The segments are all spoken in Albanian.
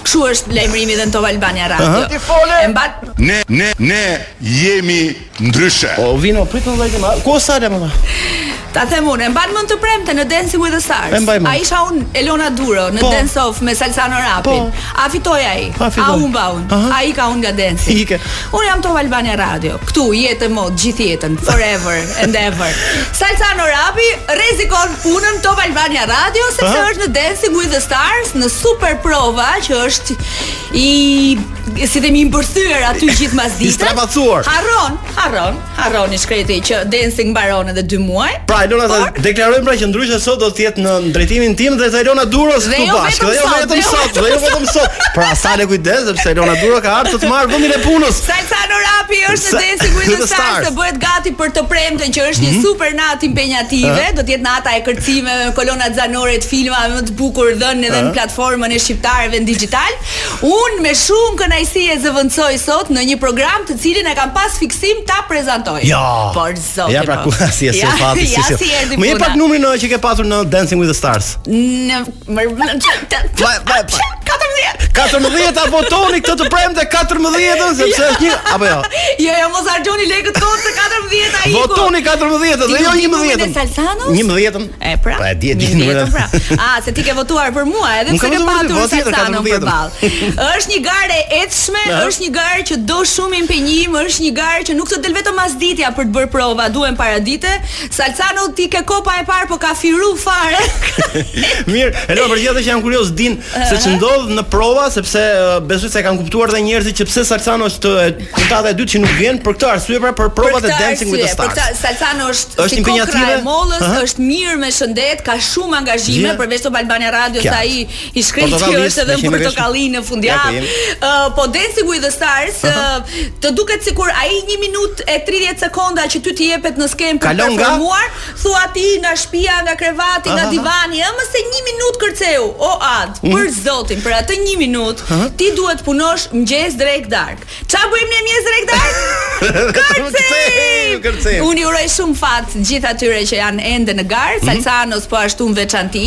Kshu është lajmërimi dhe në Top Albania Radio. Ti fole. E mban. Ne ne ne jemi ndryshe. Po vino prit një lajm. Ku është Salsano? Ta them unë, e mban mend të premten në Dancing with the Stars. A isha unë Elona Duro në po. Dance Off me Salsano Rapin. Po. A fitoi ai? A humba unë? A ika unë nga Dancing. Ike. Unë jam Top Albania Radio. Ktu jet e mot gjithë jetën, forever and ever. Salsano Rapi rrezikon punën te Top Albania Radio sepse është në Dancing with the Stars në Super Prova që është i si themi i mbërthyer aty gjithë masditen. I strapacuar. Harron, harron. Harron i shkreti që dancing mbaron edhe 2 muaj. Pra Elona por... ta deklarojmë pra që ndryshe sot do të jetë në drejtimin tim dhe të Elona Duros këtu jo bashkë. Dhe jo vetëm jo sot, dhe jo vetëm sot. Pra Salsa kujdes sepse Elona Duro ka ardhur të të marrë vendin e punës. Salsano Rapi është në dancing with the stars të bëhet gati për të premten që është një mhm. super natë impenjative, do të jetë nata e kërcimeve, kolona zanore të filmave më të bukur dhënë edhe në platformën e shqiptarëve në Digitalb. Unë me shumë kënaqësi e zëvendësoj sot në një program të cilin e kam pas fiksim ta prezantoj. Ja. Por zoti. Ja pra po. ku si e sjell fati si si. Më jep pak numrin që ke patur në Dancing with the Stars. Në më Vaj vaj. 14. 14 votoni këtë të premte 14 sepse është një apo jo. Jo, jo mos harxhoni lekët tona te 14 ai. Votoni 14 dhe jo 11. 11. E pra. Pa e di di numrin. Po pra. Ah, se ti ke votuar për mua, edhe pse ke patur Salsanon përballë. Është një garë e ecshme, është një garë që do shumë impenjim, është një garë që nuk të del vetëm as ditja për të bërë prova, duhen paradite. Salsano ti ke kupa e parë, po ka firu fare. Mirë, Elo për gjithë që janë kuriozë të dinë se ç'ndodh në prova, sepse besoj se kanë kuptuar dhe njerëzit që pse Salsano është Puntata e dytë që nuk vjen për këtë arsye pra për provat e Dancing with the Stars. Për këtë arsye, Salsano është është si kokrra e mollës, uh -huh. është mirë me shëndet, ka shumë angazhime yeah. përveç Top Albania Radios ai i shkreti është edhe në Portokalli në fundjavë. Ja, po, uh, po Dancing with the Stars uh -huh. uh, të duket sikur ai 1 minutë e 30 sekonda që ty të jepet në skenë për të performuar, Thua ti, nga shpia, nga krevati, nga divani, ëh, mo se një minutë kërceu, o Ad, për Zotin, për atë një minutë, ti duhet të punosh mëngjes, drekë, darkë. Çfarë bëjmë ne mëngjes, drekë, darkë? Kërcejmë! Kërcejmë! Unë i uroj shumë fat gjithë atyre që janë ende në garë, Salsanos po ashtu në veçanti,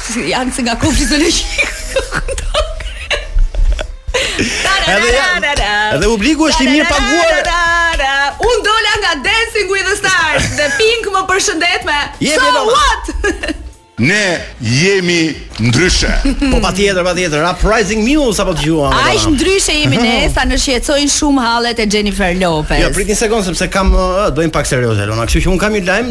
Janë si nga kopshti zoologjik. Edhe ja, edhe publiku është i mirëpaguar. Un dola nga Dancing with the Stars dhe Pink më përshëndet me. Jemi so what? Ne jemi ndryshe. Po patjetër, patjetër. Uprising Muse sapo dëgjuam. Ai është ndryshe jemi ne, s'na shqetësojnë shumë hallet e Jennifer Lopez. Jo, prit një sekond sepse kam të bëhemi pak serioze, Elona. Kështu që un kam një lajm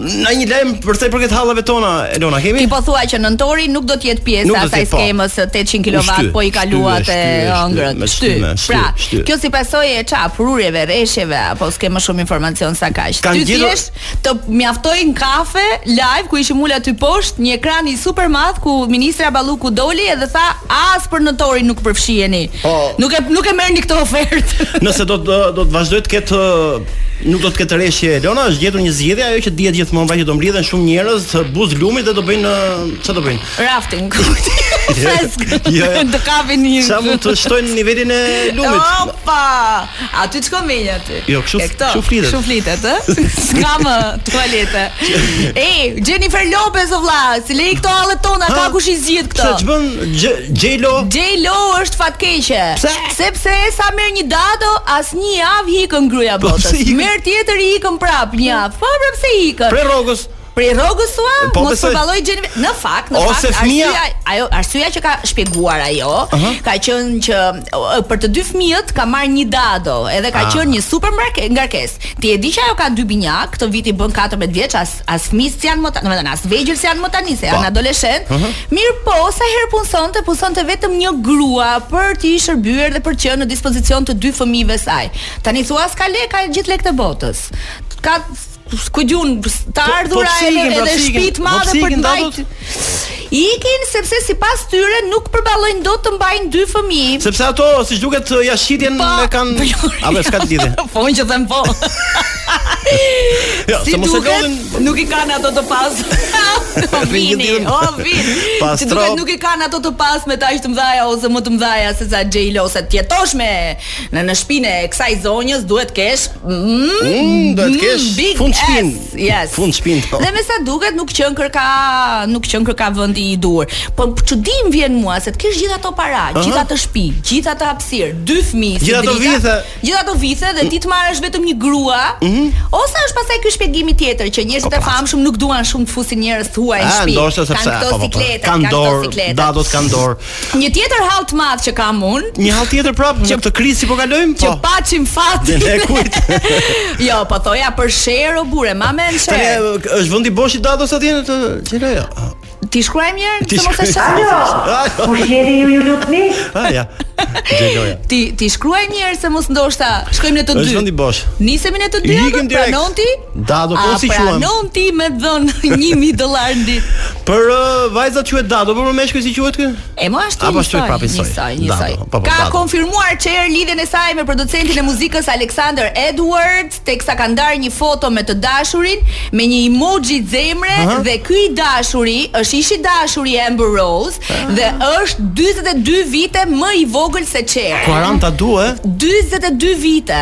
Në një lajm për sa i përket hallave tona, Elona, kemi? Ti po thua që nëntori nuk do të jetë pjesë e asaj po. skemës 800 kW po i kaluat e hëngrët. Ashtu. Pra, kjo si pasojë e çfarë, rurjeve, reshjeve apo s'ke më shumë informacion sa kaq. Ti thjesht të mjaftoi një kafe live ku ishim ulur aty poshtë, një ekran super i madh ku ministrja Balluku doli edhe tha as për nëntorin nuk përfshiheni. Po. Nuk e nuk e merrni këtë ofertë. Nëse do të do të vazhdojë të ketë nuk do të ketë reshje Elona, është gjetur një zgjidhje ajo që dihet gjithmonë pra që do mblidhen shumë njerëz buzë lumit dhe do bëjnë çfarë do bëjnë? Rafting. Fresk. Jo, jo. Të kapin një. Sa mund të shtojnë nivelin e lumit? Opa! A ti ç'ke mendjen aty. Jo, kështu kështu flitet. Kështu flitet, ë? S'ka më tualete. Ej, Jennifer Lopez o vlla, si le këto hallet tona, ka kush i zgjidh këto. Pse ç'bën J-Lo? J-Lo është fatkeqe. Pse? Sepse sa merr një dado, as një javë ikën gruaja po botës. Merr tjetër i ikën prapë një javë. Po pra pse ikën? Prej rrogës. Prej rrogës thua, po, mos përballoj gjeni. Në fakt, në fakt, fmija... arsyeja, ajo arsyeja që ka shpjeguar ajo, uh -huh. ka qenë që për të dy fëmijët ka marrë një dado, edhe ka ah. qenë një super ngarkesë. Ti e di që ajo ka dy binjakë, këtë vit i bën 14 vjeç, as as fëmijë s'i janë më tani, domethënë as vegjël s'i janë më tani, se janë po. adoleshentë. Uh mhm. -huh. Mirëpo, sa herë punësonte, punësonte vetëm një grua për t'i shërbyer dhe për të qenë në dispozicion të dy fëmijëve të saj. Tani thua s'ka lek, ka gjithë lekët e botës. Ka ku gjithë të po, po ardhura po, edhe, pra, edhe shtëpi të madhe për të mbajt. Ikin sepse sipas tyre nuk përballojnë dot të mbajnë dy fëmijë. Sepse ato siç duket jashtëqitjen po, e kanë po, apo s'ka lidhje. Po unë që them po. Jo, si mos e lodhin, nuk i kanë ato të pasme. O vini, o vini. Si duket nuk i kanë ato të pasmet aq të mëdha ose më të mëdha se sa J-Lo se të jetosh me në në shpinë e kësaj zonjës duhet kesh Mm, do të kesh mm, fund shpinë. Yes. Fundshpinë. Po. Dhe me sa duket nuk qenkërka, nuk qenkërka vendi i duhur. Po çudi më vjen mua se të kesh gjithë ato para, uh -huh. gjithë ato shtëpi, gjithë ato hapësirë, dy fëmijë, gjithë ato vithe, gjithë ato vithe dhe ti të marrësh vetëm një grua. Uh mhm. -huh. Ose është pastaj ky shpjegimi tjetër që njerëzit e po, pra. famshëm nuk duan shumë të fusin njerëz të huaj në ah, shtëpi. Kanë këto po, po, sikletë, kanë këto sikletë. Dadot kanë dorë. Një tjetër hall të madh që kam unë. Një hall tjetër prapë në këtë krizë që po kalojmë? Po. Që paçim fat. Ne kujt? jo, po thoja për sherr o burë, aman me sherr. Tani është vendi bosh i dados atje te J-Loja. Ti shkruaj mirë, mos e shaj. Po jeni ju ju lutni? Ha ah, ja. Ti ti shkruaj një herë se mos ndoshta shkojmë ne të dy. Është vendi bosh. Nisemi ne të dy. Ikim pra, direkt. Pranon ti? Dado, po si quhet? A pranon ti me dhën 1000 dollar në ditë? Për uh, vajzat quhet Dado, por për meshkuj si quhet ky? E mo ashtu Apo ashtu prapë soi. Po, po, ka konfirmuar Çer lidhjen e saj me producentin e muzikës Alexander Edwards, teksa ka ndarë një foto me të dashurin me një emoji zemre uh-huh dhe ky i dashuri është ish i dashuri Amber Rose uh-huh, ah, dhe është 42 vite më i vogël se Çer. 42 e? 42 vite.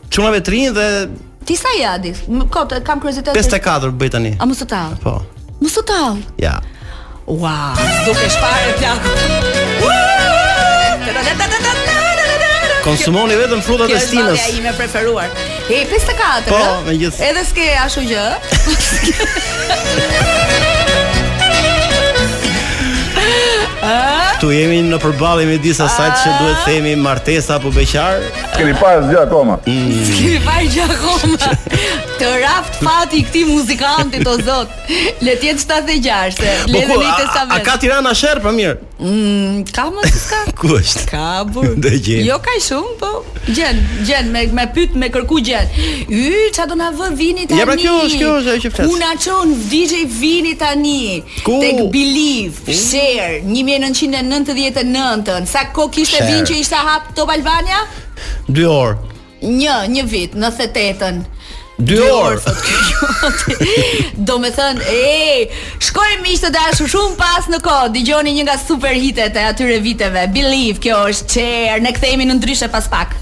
Çuna më të rinj dhe Ti sa je Adi? Më kot, kam kuriozitet. 54 bëj tani. A mos u tall? Po. Mos u tall. Ja. Ua, dukesh fare plak. Konsumoni vetëm frutat e stinës. Kjo është ime e preferuar. E 54. Po, me gjithë. Edhe s'ke ashtu gjë. Tu jemi në përballje me disa sajte që duhet të themi martesa apo beqar. Keni pa asgjë akoma. Keni pa asgjë akoma. Të raft fati i këtij muzikanti o zot. Le të jetë 76 se po, le të lejë testament. A ka Tirana sherr pa po mirë? Mm, ka më të ska. Ku është? Ka bur. Jo ka shumë, po gjen, gjen me e pyet me kërku gjen. Y, ça do na vë Vini tani? Ja pra kjo është, kjo është ajo që flas. Ku na çon DJ Vini tani? Tek Believe. Çer, një mijë e nëntëqind e nëntëdhjetë e nëntën, sa kohë kishte, Vin, që ishte hap Top Albania? Dy orë. Një, një vit, nëntëdhjetetetën. Dy orë, thotë ky gjuhati. Do me thënë, ej, shkojmë miq të dashur shumë pas në kohë, digjoni një nga super hitet e atyre viteve, Believe, kjo është Çer, ne kthejemi në Ndryshe pas pak.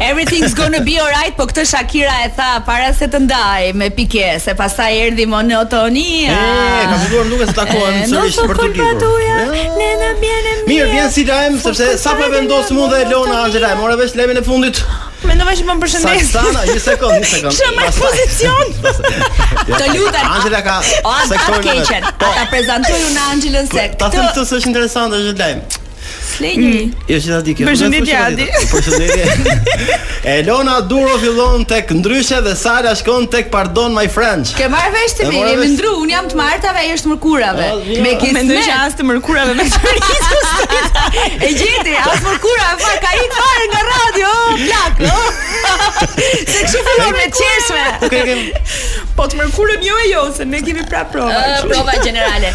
Everything's gonna be alright, po këtë Shakira e tha para se të ndahej me Pike, se pastaj erdhi monotonia. E, ka filluar nuk e se takohen sërish për të ditur. Ne na vjen mirë. Mirë, vjen si lajm po sepse sapo e vendos mua dhe Elonën Angela, mora vesh lajmin e fundit. Mendova që më përshëndes. Sa, sa, na, një sekond, një sekond. Shumë në pozicion. Të lutem. Angela ka sektorin e vet. Po. Ata prezantojnë Angelën po, se. Ta them se është interesante është lajm. Slenjëri. Mm. Jo që ta di kjo. Përshëndetje Adi. Përshëndetje. Elona Duro fillon tek Ndryshe dhe Sara shkon tek Pardon My French. Ke marr vesh ti mirë, më ndru, un jam të martave, ai është të mërkurave. Me kismet. Mendoj se as të mërkurave me të E gjeti, as të mërkurën, se ka ik fare nga radio, plak. Se kshu fillon me çesme. Po të mërkurën jo e jo, se ne kemi prapë prova. Prova gjenerale.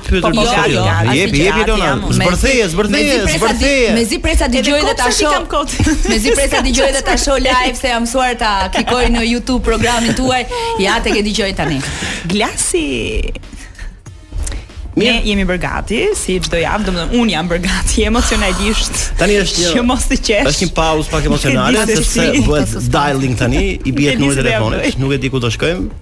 pyetur po jo, jo, jepi jepi Elona zbërtheje zbërtheje zbërtheje mezi pres ta dëgjoj dhe ta shoh mezi pres ta dëgjoj dhe ta shoh live se jam mësuar ta klikoj në YouTube programin tuaj ja tek e dëgjoj tani glasi Ne jemi bërë gati, si çdo javë, domethënë un jam bërë gati emocionalisht. Tani është një që mos të qesh. Është një pauzë pak emocionale sepse bëhet dialing tani, i bie numri i telefonit, nuk e di ku do shkojmë.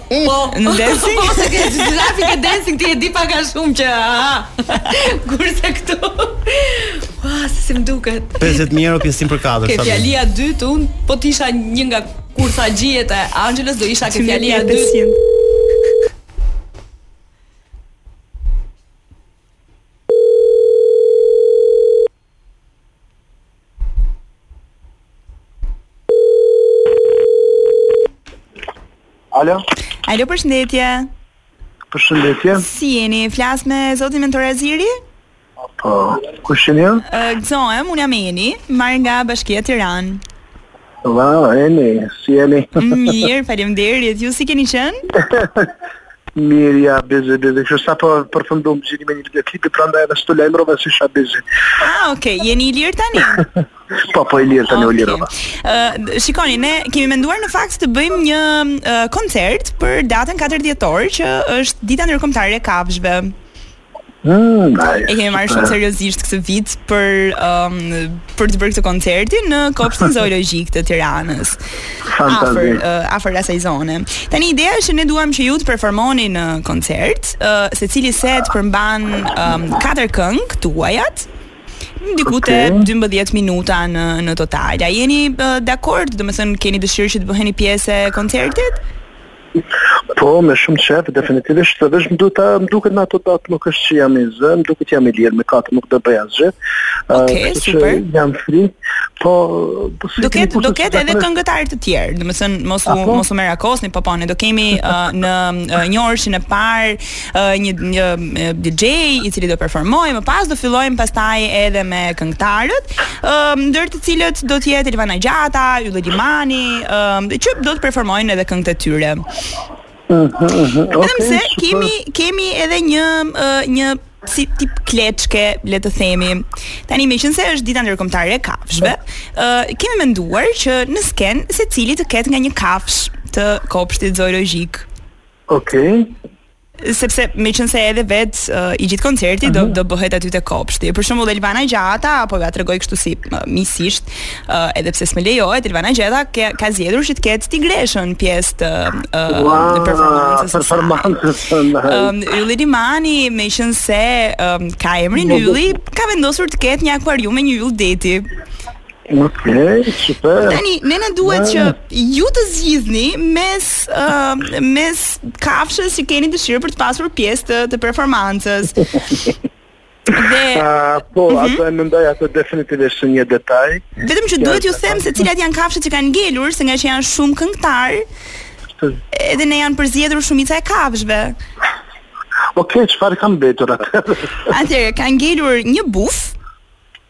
Po, në dancing. Po, se ke zhafi ke dancing ti e di pak a shumë që. Kurse këtu. Ua, si si më duket. 50000 euro pjesëtim për katër. Ke fjalia dytë un, po të isha një nga kurthaxhijet e Anxhelës do isha ke fjalia dytë. Alo. Alo, përshëndetje. Përshëndetje. Si jeni? Flas me zotin Mentor Haziri? Po, kush jeni? Ë, uh, gëzohem, unë jam Eni, marr nga Bashkia Tiranë. Wow, Eni, si jeni? Mirë, faleminderit. Ju si keni qenë? Mirë, ja, bizi, bizi. Kështu sa po përfundum xhirimet një video klipi, prandaj edhe s'të lajmërova se isha bizi. Ah, okay, jeni i lirë tani? po, po i lirë tani okay. u lirova. Uh, shikoni, ne kemi menduar në fakt të bëjmë një uh, koncert për datën 4 dhjetor, që është Dita Ndërkombëtare e Kafshëve. Mm, e kemi marrë shumë seriozisht këtë vit për um, për të bërë këtë koncertin në Kopshtin Zoologjik të Tiranës. Afër uh, afër asaj zone. Tani ideja është që ne duam që ju të performoni në koncert, uh, secili set përmban um, katër këngë tuajat, diku te okay. 12 minuta në në total. A jeni uh, dakord? Domethënë keni dëshirë që të bëheni pjesë e koncertit? Po, me shumë qejf, definitivisht, dhe veç më duhet ta, më duket në ato datë nuk është që jam i zënë, më duket jam i lirë me katër, nuk do bëja zë. Ok, super. Jam fri, po... po si do ketë, do ketë edhe këngëtarë të tjerë, domethënë, mos u, mos u merakosni, po pra, po, do kemi uh, në uh, një orëshin e parë, një një DJ i cili do performojë, më pas do fillojmë pastaj edhe me këngëtarët, ëm ndër të cilët do të jetë Elvana Gjata, Yll Limani, ëm që do të performojnë edhe këngët e tyre. Vetëm se kemi kemi edhe një një si tip kleçke, le të themi. Tani meqenëse është dita ndërkombëtare e kafshëve, ë uh, kemi menduar që në skenë secili të ketë nga një kafshë të kopshtit zoologjik. Okej. Okay. Sepse meqenëse edhe vetë uh, i gjithë koncerti uh -huh. do mhm. do bëhet aty te kopshti. Për shembull Elvana Gjata apo ja tregoj kështu si uh, misisht, uh, edhe pse s'më lejohet Elvana Gjata ke, ka zgjedhur që të ketë tigreshën pjesë të uh, wow, performancës. Performancës. Um, Ylli Limani meqenëse um, ka emrin Ylli, ka vendosur të ketë një akvarium me një yll deti. Ok, super. Tani ne na duhet që ju të zgjidhni mes uh, mes kafshës që keni dëshirë për të pasur pjesë të, të performancës. Dhe uh, po, mm -hmm. ato e mendoj ato definitivisht një detaj. Vetëm që duhet t'ju them se cilat janë kafshët që kanë ngelur, se ngaqë janë shumë këngëtarë. Edhe ne janë përzgjedhur shumica e kafshëve. Ok, çfarë kanë mbetur atë? Atëherë kanë ngelur një buf,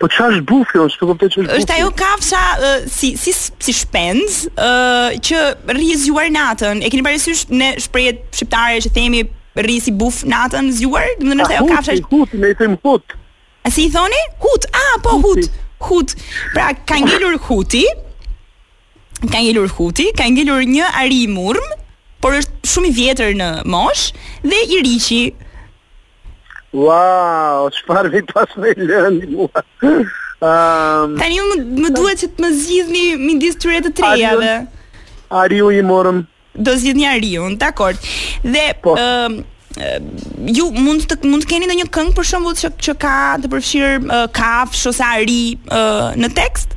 Po çfarë është bufi, unë s'po kuptoj çfarë është bufi. Është ajo kafsha uh, si si si shpend, ë uh, që rri zgjuar natën. E keni parasysh ne shprehjet shqiptare që themi rri si buf natën zgjuar? Domethënë është ajo kafsha. Hut, hut, ne i them hut. A si i thoni? Hut. Ah, po hut. Hut. Pra ka ngelur huti. Ka ngelur huti, ka ngelur një ari i murrmë, por është shumë i vjetër në moshë dhe iriqi Wow, çfarë më paskeni lënë mua. Um, Tani më, më duhet që të më zgjidhni midis tyre të trejave. Ariu i murrmë. Do zgjidhni ariun, dakord. Dhe po. um, ju mund të mund të keni ndonjë këngë për shembull që që ka të përfshirë uh, kafsh ose ari uh, në tekst?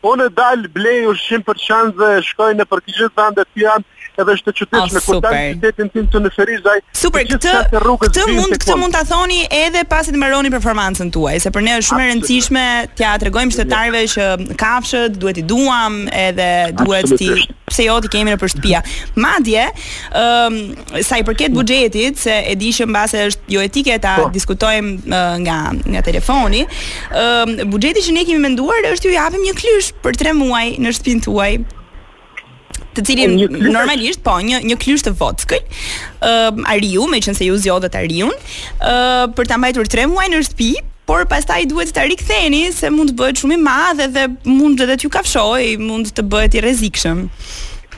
Unë dal blej ushqim për qen dhe shkoj nëpër të gjithë vendet që janë edhe është e çuditshme kur dal në qytetin tim në Ferizaj. Super, këtë këtë mund këtë mund ta thoni edhe pasi të mbaroni performancën tuaj, se për ne është shumë e rëndësishme t'ia tregojmë qytetarëve që kafshët duhet t'i duam edhe duhet t'i pse jo t'i kemi nëpër shtëpia. Madje, ëm sa i përket buxhetit, se e di që mbase është jo etike ta po. diskutojmë uh, nga nga telefoni, ë uh, buxheti që ne kemi menduar është t'ju japim një klysh për 3 muaj në shtëpinë tuaj të cilin normalisht po një një klysh të vockël, ë uh, ariu, meqenëse ju zgjodhët ariun, ë uh, për ta mbajtur 3 muaj në shtëpi, por pastaj duhet ta riktheni se mund të bëhet shumë i madh edhe mund edhe t'ju kafshojë, mund të bëhet i rrezikshëm.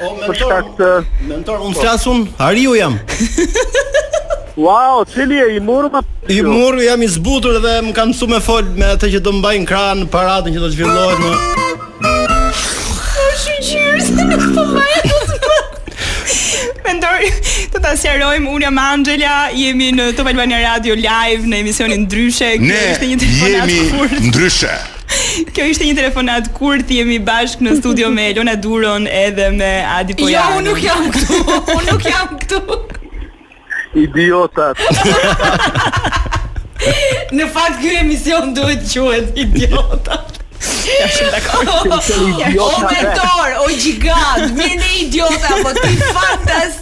O Mentor, të... Mentor, unë flas unë, Ariu jam. Wow, cili e i murrmë I murrmë jam i zbutur dhe më kanë çu me fol me atë që do m'mbajë në krah në paradën që do të zhvillohet më O shë gjyrë, se në po mbajnë të zbutur Mentor, të ta sqarojmë, unë jam Anxhela, jemi në Top Albania Radio Live në emisionin Ndryshe Ne jemi Ndryshe Kjo ishte një telefonatë kurth jemi bashkë në studio me Elona Duron edhe me Adi Pojanin. Jo, unë nuk jam këtu. Unë nuk jam këtu. Idiotat. në fakt ky emision duhet të quhet Idiotat. Jam shumë dakord. O Mentor, o gjigant, mirë ne idiota, po ti fantas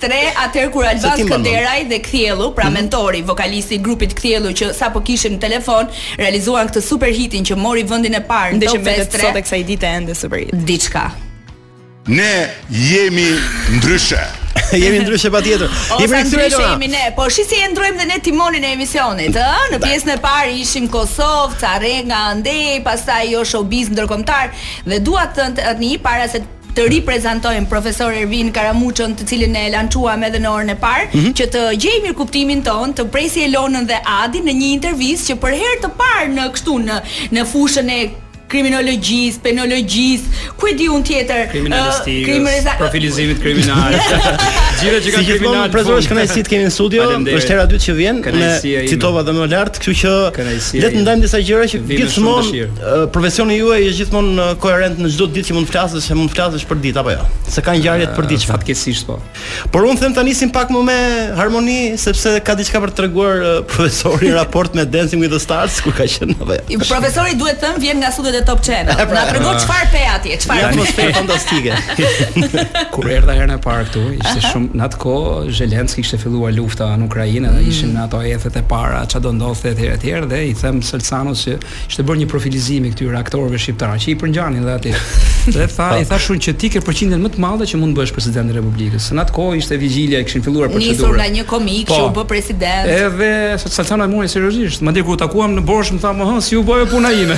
Tre, atëherë kur Alban Skënderaj dhe Kthjellu, pra Mentori, vokalisti i grupit Kthjellu që sapo kishim në telefon, realizuan këtë super hitin që mori vendin e parë në Top Fest tre, diçka. Ne jemi ndryshe. Jemi ndryshe patjetër. Jemi rikthyer Elona. Jemi ne, po shih si e ndrojmë dhe ne timonin e emisionit, ë? Në pjesën e parë ishim Kosovë, ca rrena andej, pastaj jo showbiz ndërkombëtar dhe dua të them tani para se të riprezantojmë profesor Ervin Karamuçon, të cilin e lançuam edhe në orën e parë, mm -hmm. që të gjejë mirëkuptimin tonë, të presë Elonën dhe Adin në një intervistë që për herë të parë në kështu në në fushën e kriminologjisë, penologjisë, ku e di unë tjetër, kriminalistikës, uh, profilizimit kriminal. Gjithë që kanë si kriminal. Si je profesor kënaqësi të kemi në studio, është hera e dytë që vjen, e citova dhe më lart, kështu që le të ndajmë disa gjëra që gjithmonë Profesioni juaj është gjithmonë koherent në çdo ditë që mund të flasësh, se mund të flasësh përditë apo jo. Se ka ngjarje të përditshme. Eh, fatkeqësisht po. Por unë them ta nisim pak më me harmoni sepse ka diçka për të treguar eh, profesori në raport me Dancing with the Stars ku ka qenë apo jo. Profesori duhet të them vjen nga studiot e Top Channel. Na pra, trego çfarë pe atje, çfarë atmosferë fantastike. Kur erdha herën e parë këtu, ishte shumë në atë kohë Zelensky kishte filluar lufta në Ukrainë dhe mm. ishin në ato ethet e para, çfarë do ndodhte etj etj dhe i them Salsanos që Ishte bërë një profilizim i këtyre aktorëve shqiptarë që i përngjanin dhe atij. Dhe tha, i thashë unë që ti ke përqindjen më të madhe që mund të bëhesh president i Republikës. Në atë kohë ishte vigjilja, e kishin filluar procedurat. Nisur nga një komik po, që u bë president. Edhe Salsano e mori seriozisht. Madje kur u takuam në Borsh, më tha, "Më hë, si u bë puna ime."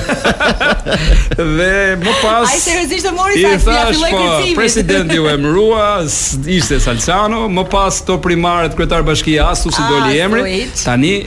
dhe më pas Ai seriozisht e mori sa si ajo filloi kërcimi. Po, presidenti u emërua, s'ishte Salsano, më pas te primaret kryetar bashkie as aty s'i doli emri. Tani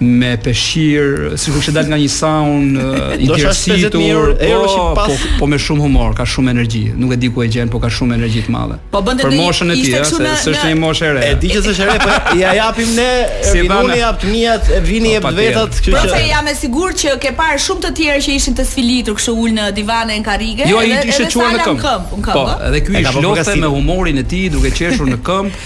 me peshqir, sikur kishte dalë nga një saunë i djersitur, edhe po, pas... po, po me shumë humor, ka shumë energji. Nuk e di ku e gjen, po ka shumë energji të madhe. Po bënte për moshën e tij, se në, është një moshë e re. E di që është e re, po ia japim ne, si vini jap të miat, e vini jap po, vetat, kështu që. Po jam e sigurt që ka parë shumë të tjerë që ishin të sfilitur kështu ulur në divane në karrige, jo, edhe edhe sa në këmbë. Po, edhe ky i shplodhte me humorin e tij, duke qeshur në këmbë.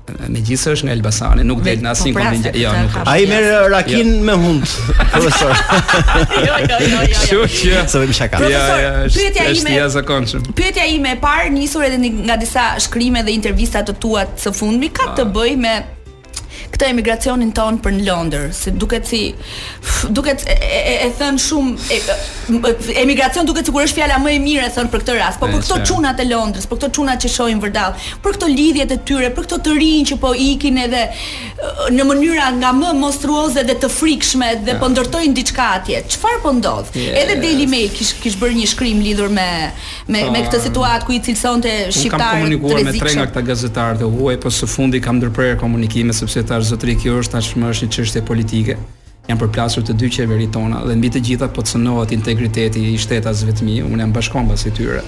Megjithëse është nga Elbasani, nuk del në po asnjë kombi. Jo, jo, nuk. Ai merr jo. rakin jo. me hund, profesor. Jo, jo, jo, jo. Kjo qe sa për shaka. Ja, ja, pyetja ime. Është i jashtëzakonshëm. Pyetja ime e parë nisur edhe nga disa shkrime dhe intervista të tua së fundmi ka të ah. bëjë me këtë emigracionin tonë për në Londër, se duket si Duket e thënë shumë emigracion duket sikur është fjala më e mirë e thënë për këtë rast. Po për këto çunat e Londrës, për këto çunat që shohim vërdall, për këto lidhjet e tyre, për këto të rinj që po ikin edhe në mënyra nga më monstruoze dhe të frikshme dhe po ndërtojnë diçka atje. Çfarë po ndodh? Edhe Daily Mail kish kish bërë një shkrim lidhur me Me me këtë situatë ku i cilësonte shqiptarët. Kam komunikuar me tre nga këta gazetarë të huaj, po së fundi kam ndërprerë komunikimet sepse i thashë zotëri kjo është tashmë është një çështje politike. Janë përplasur të dy qeveritë tona dhe mbi të gjitha po cenohet integriteti i shtetasve të mi, unë jam bashkombas i tyre.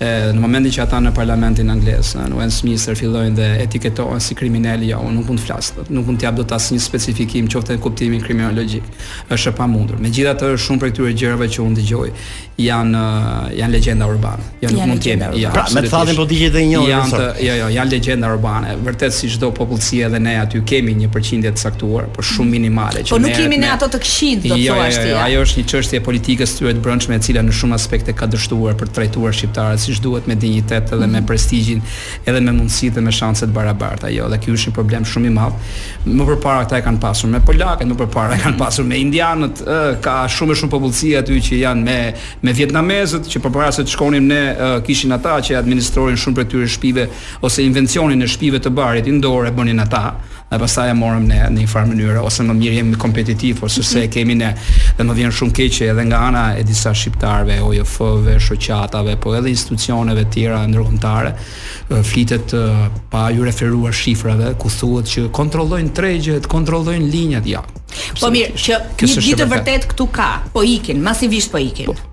E, në momentin që ata në parlamentin anglez, në Westminster fillojnë dhe etiketohen si kriminelë, jo, unë nuk mund të flas, nuk mund të jap dot asnjë specifikim qoftë në kuptimin kriminologjik. Është e pamundur. Megjithatë shumë prej këtyre gjërave që unë dëgjoj. janë janë legjenda urbane. Jo nuk mund të jemi. Jo, pra, me thatin po digjë të njëjë. Janë të, jo, jo, janë legjenda urbane. Vërtet si çdo popullsi edhe ne aty kemi një përqindje të caktuar, por shumë minimale që ne. Po nuk kemi ne ato të këqijt, do të jo, thuash jo, ti. Jo, ajo është një çështje e politikës së tyre të brendshme e cila në shumë aspekte ka dështuar për të trajtuar shqiptarët siç duhet me dinjitet edhe me mhm. prestigjin, edhe me mundësitë dhe me shanset e barabarta. Jo, dhe ky është një problem shumë i madh. Më përpara ata e kanë pasur me polakët, më përpara e kanë pasur me indianët, ë, ka shumë më shumë popullsi aty që janë me me vietnamezët, që përpara se të shkonim ne kishin ata që administronin shumë prej këtyre shtëpive ose invencionin e shtëpive të barit indoor e bënin ata, dhe pastaj e morëm ne në një farë mënyre ose më mirë jemi kompetitiv sesa e mhm. kemi ne. Dhe më vjen shumë keq edhe nga ana e disa shqiptarëve, OJF-ve, shoqatave, po edhe institucioneve tjera ndërkombëtare, flitet pa ju referuar shifrave ku thuhet që kontrollojnë tregjet, kontrollojnë linjat, ja. Po mirë, që një gjë të vërtetë këtu ka, po ikin, masivisht po ikin. Po,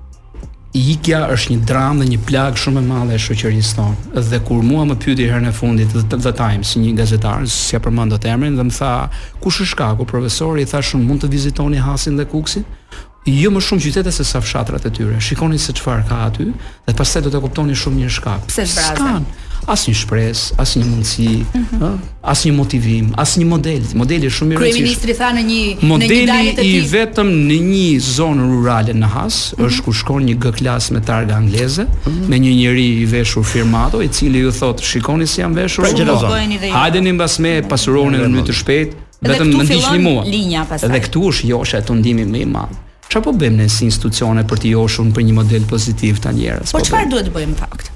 ikja është një dramë dhe një plagë shumë e madhe e shoqërisë sonë. Dhe kur mua më pyeti herën e fundit The, the Times, një gazetar, s'ia përmend dot emrin, dhe më tha, "Kush është shkaku, profesor?" I thashë, "Mund të vizitoni Hasin dhe Kukësin." Jo më shumë qytetet sesa fshatrat e tyre. Shikoni se çfarë ka aty dhe pastaj do ta kuptoni shumë mirë shkakun. Pse zbrazen? Asnjë shpresë, asnjë mundësi, ëh, mm -hmm. asnjë motivim, asnjë model. Modeli është shumë i rëndësishëm. Kryeministri tha në një në një dalje të tij. Modeli i vetëm në një zonë rurale në Has mm -hmm. është kur shkon një G-Class me targa angleze, mm -hmm. me një njeri i veshur firmato, i cili u thotë, "Shikoni si jam veshur." Pra, po, po, po, Hajdeni mbas meje, pasurohuni në mënyrë të shpejtë. Vetëm më ndiqni mua. Linja pastaj. Dhe këtu është joshja e tundimi më i madh. Ça po bëjmë ne si institucione për t'i joshur për një model pozitiv këta njerëz? Po, po çfarë duhet të bëjmë në fakt?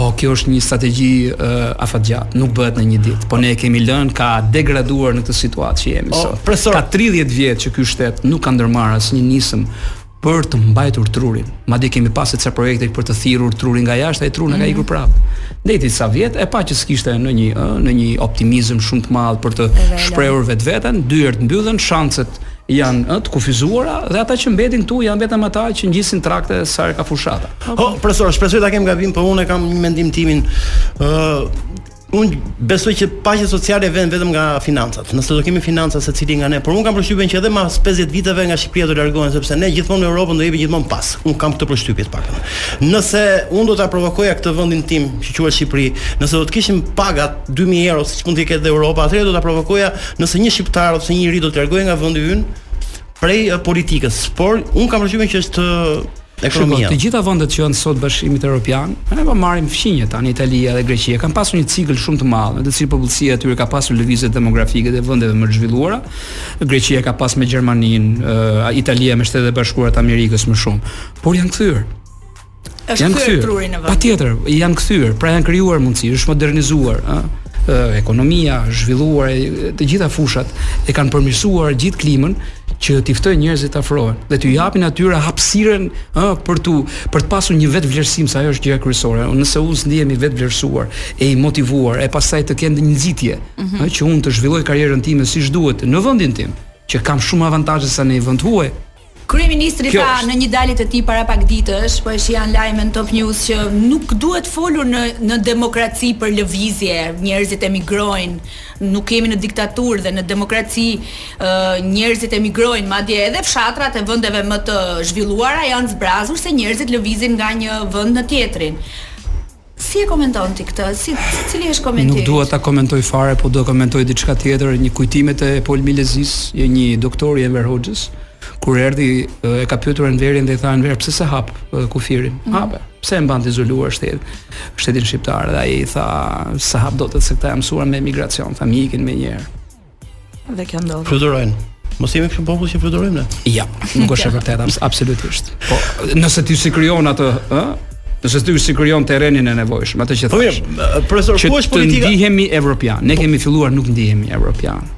O, oh, kjo është një strategji uh, afatgjatë, nuk bëhet në një ditë, po ne e kemi lënë ka degraduar në këtë situatë që jemi oh, sot. Ka 30 vjet që ky shtet nuk ka ndërmarrë asnjë nismë për të mbajtur trurin. Madje kemi pasur ca projekte për të thirrur trurin nga jashtë, ai truri mm -hmm. ka mhm. ikur prapë. Ndejti ca vjet e pa që s'kishte në një ë, në një optimizëm shumë të madh për të shprehur vetveten, dyert mbyllen, shanset janë ë të kufizuara dhe ata që mbetin këtu janë vetëm ata që ngjisin trakte sa herë ka fushata. Okay. Po, profesor, shpresoj ta kem gabim, po unë kam një mendim timin ë Unë besoj që paqja sociale vjen vetëm nga financat. Nëse do kemi financa secili nga ne, por unë kam përshtypjen që edhe mas 50 viteve nga Shqipëria do largohen sepse ne gjithmonë në Europën do jemi gjithmonë pas. Unë kam këtë përshtypje të paktën. Nëse unë do ta provokoja këtë vendin tim që quhet Shqipëri, nëse do të kishim pagat 2000 euro siç mund të ketë dhe Europa, atëherë do ta provokoja nëse një shqiptar ose një njeri do të largohej nga vendi ynë, prej politikës, por un kam përshtypjen që është ekonomia. Shiko, të gjitha vendet që janë sot bashkimit evropian, ne po marrim fqinjët tani Italia dhe Greqia, kanë pasur një cikël shumë të madh, në të cilin popullsia e tyre ka pasur lëvizje demografike drejt vendeve më të zhvilluara. Greqia ka pas me Gjermaninë, Italia me Shtetet e Bashkuara të Amerikës më shumë, por janë kthyer. Është kthyer truri në vend. Patjetër, janë kthyer, pra janë krijuar mundësi, është modernizuar, ë ekonomia, zhvilluar të gjitha fushat e kanë përmirësuar gjithë klimën që t'i ftojnë njerëzit të afrohen dhe t'u japin atyre hapësirën ë për tu për të pasur një vetëvlerësim se ajo është gjëja kryesore. Unë nëse unë ndihem i vetëvlerësuar e i motivuar e pastaj të kem një nxitje mm -hmm. që unë të zhvilloj karrierën time siç duhet në vendin tim, që kam shumë avantazhe sa në një vend huaj, Kryeministri tha në një dalje të tij para pak ditësh, po e shihja në lajme në Top News që nuk duhet folur në në demokraci për lëvizje, njerëzit emigrojnë, nuk jemi në diktaturë dhe në demokraci njerëzit emigrojnë, madje edhe fshatrat e vendeve më të zhvilluara janë zbrazur se njerëzit lëvizin nga një vend në tjetrin. Si e komenton ti këtë? Si cili është komenti? Nuk dua ta komentoj fare, po do të komentoj diçka tjetër, në kujtimet e Pol Milezit, e një doktor i Enver Hoxhës, kur erdhi e ka pyetur Enverin dhe i tha Enver pse s'e hap kufirin? Mm. Hape. Pse e mban të izoluar shtetin? Shtetin shqiptar dhe ai i tha s'e hap dot se këta janë mësuar me emigracion, tha m'ikin menjëherë. Dhe kjo ndodh. Fluturojnë. Mos jemi kështu popull që fluturojmë ne. Ja, nuk është e vërtetë absolutisht. Po, nëse ti s'i krijon atë, ë, Nëse ti s'i krijon terrenin e nevojshëm, atë që thashë. Po, profesor, ku është politika? Ne ndihemi evropianë. Ne po- kemi filluar nuk ndihemi evropianë.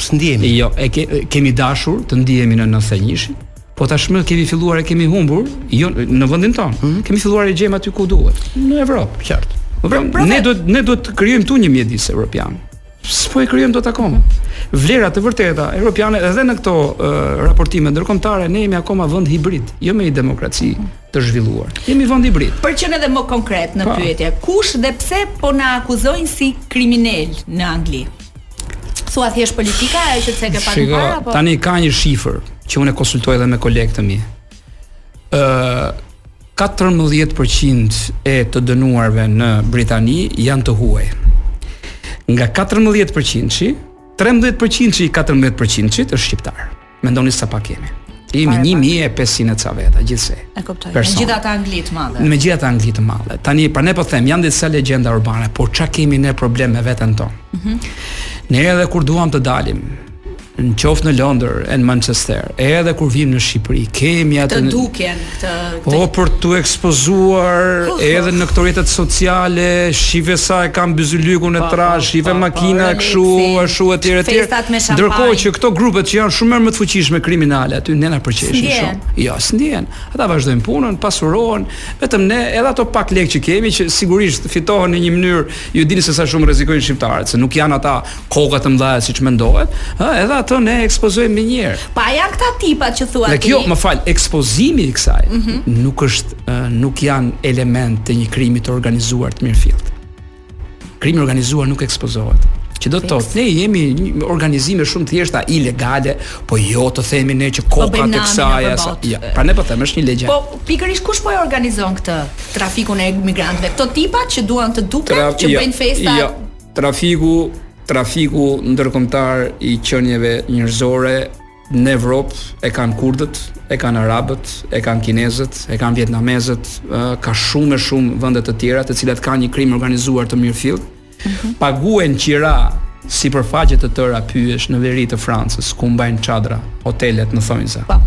S'ndihemi. Jo, e ke, kemi dashur të ndihemi në 91-shin. Po tashmë kemi filluar e kemi humbur, jo në vendin tonë. Mm -hmm. Kemi filluar e gjejmë aty ku duhet, në Evropë. Qartë. Po pra, pra, ne duhet ne duhet të krijojmë këtu një mjedis evropian. S'po e krijojmë dot akoma. Vlera të vërteta europiane edhe në këto uh, raportime ndërkombëtare ne jemi akoma vend hibrid, jo me një demokraci të zhvilluar. Jemi vend hibrid. Për të qenë edhe më konkret në pyetje, kush dhe pse po na akuzojnë si kriminelë në Angli? Thua thjesht politika ajo që the pak më parë apo? Tani ka një shifër që unë e konsultoj edhe me kolegët e mi. Ëh, uh, Katërmbëdhjetë për qind e të dënuarve në Britani janë të huaj. Nga katërmbëdhjetë përqindëshi, trembëdhjetë përqindëshi i katërmbëdhjetë përqindëshit është shqiptar. Mendoni sa pak jemi. Jemi Fare pak. 1500 e ca veta gjithsej. E kuptoj. Person. Me gjithë atë Angli të madhe. Me gjithë atë Angli të madhe. Tani prandaj po them, janë disa legjenda urbane, por ça kemi ne problem me veten tonë. Ne edhe kur duam të dalim, në qoftë në Londër e në Manchester, edhe kur vim në Shqipëri, kemi atë të dukjen këtë këtë po për t'u ekspozuar oh, edhe në këto rrjete sociale, shive sa e kam byzylykun e po, tra, po, shive po, makina po, kështu, ashtu etj etj. Ndërkohë që këto grupet që janë shumë më të fuqishme kriminale aty ne na përqeshin shumë. Jo, s'ndihen. Ata vazhdojnë punën, pasurohen, vetëm ne edhe ato pak lekë që kemi që sigurisht fitohen në një mënyrë, ju dini se sa shumë rrezikojnë shqiptarët, se nuk janë ata kokat e mëdha siç mendohet, ë edhe ato ne ekspozojmë menjëherë. Pa po, janë këta tipat që thua ti. Kjo, më fal, ekspozimi i kësaj mm -hmm. nuk është uh, nuk janë elementë të një krimi të organizuar të mirëfilltë. Krimi i organizuar nuk ekspozohet. Që do të thotë, ne jemi një organizime shumë të thjeshta ilegale, po jo të themi ne që po koka të kësaj as. Ja, prandaj po them është një legjendë. Po pikërisht kush po e organizon këtë trafikun e migrantëve? Këto tipat që duan të duken, që bëjnë festa. Ja, Trafiku, trafiku ndërkombëtar i qenieve njerëzore në Evropë e kanë kurdët, e kanë arabët, e kanë kinezët, e kanë vietnamezët, ka shumë e shumë vende të tjera të cilat kanë një krim të organizuar të mirëfilltë. Mm -hmm. Paguhen qira sipërfaqe të tëra pyesh në veri të Francës, ku mbajnë çadra, hotelet në thonjëza. Po.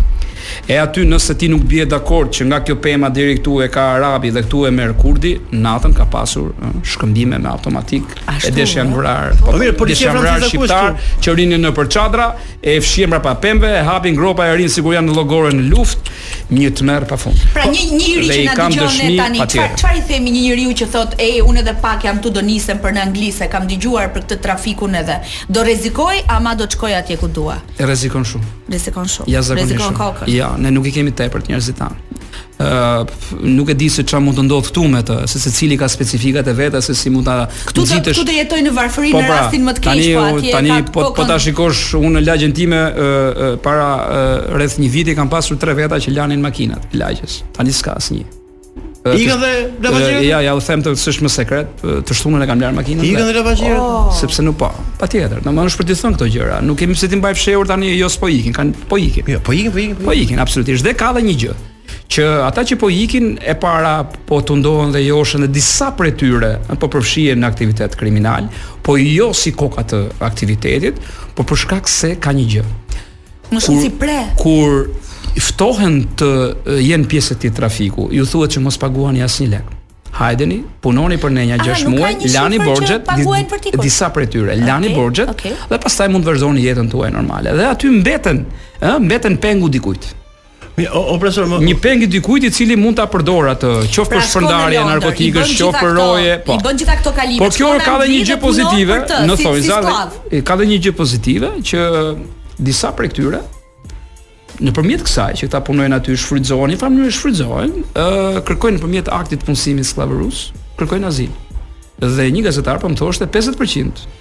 E aty nëse ti nuk bie dakord që nga kjo pema deri këtu e ka arabi dhe këtu e merr kurdi, natën ka pasur ë, shkëmbime me automatik, e desh janë vrarë, po, mirë, po desh janë vrarë shqiptarë që rrinin nëpër çadra, e fshihen mbrapa pemëve, e hapin gropa e rrinin sikur janë në llogore në luftë, një tmerr pafund. Pra një njeri që na dëgjon ne tani, çfarë çfarë i themi një njeriu që thotë, "Ej, unë edhe pak jam këtu do nisem për në Angli, se kam dëgjuar për këtë trafikun edhe." Do rrezikoj ama do të shkoj atje ku dua. E rrezikon shumë. rrezikon shumë. Ja, rrezikon kokën. Ja, ne nuk i kemi tepër njerëzit tanë. Ë, uh, nuk e di se çfarë mund të ndodhë këtu me të, se secili ka specifikat e veta se si mund ta Këtu do këtu do jetojë në varfëri po, në pra, rastin më të keq, po atje tani, ka po, po ta shikosh unë në lagjen time ë uh, uh, para uh, rreth një viti kam pasur tre veta që lanin makinat, lagjes. Tani s'ka asnjë. Ikën dhe lavazhierët? Ja, ja ua them se s'është më sekret, të shtunën e kam larë makinën. Ikën dhe lavazhierët? Oh. Sepse nuk po. Patjetër, domethënë është për t'i thënë këto gjëra, nuk kemi pse t'i mbajmë fshehur tani jo s'po ikin, kanë po ikin. Jo, po ikin, po ikin. Po, po ikin absolutisht. Dhe ka edhe një gjë që ata që po ikin e para po tundohen dhe joshen dhe disa prej tyre po përfshihen në aktivitet kriminal, po jo si koka të aktivitetit, por për shkak se ka një gjë. Më shumë si pre. Kur ftohen të jenë pjesë e këtij trafiku, iu thuhet që mos paguani asnjë lek. Hajdeni, punoni për ne nja 6 muaj, lani borxhet, disa prej tyre lani okay, borxhet okay. dhe pastaj mund të vazhdoni jetën tuaj normale. Dhe aty mbeten, ë, mbeten peng i dikujt. Mi, o, o profesor, më... një peng i dikujt i cili mund ta përdor atë, qoftë pra, për shpërndarje narkotikësh, qoftë për roje, po. I bën të gjitha këto kalime. Por kjo ka dhe një gjë pozitive, në thonjëza, ka dhe një gjë pozitive që disa prej këtyre nëpërmjet kësaj që këta punojnë aty shfrytëzohen, në fakt shfrytëzohen, ë uh, kërkojnë nëpërmjet aktit të punësimit skllavërus, kërkojnë azil. Dhe një gazetar po më thoshte 50%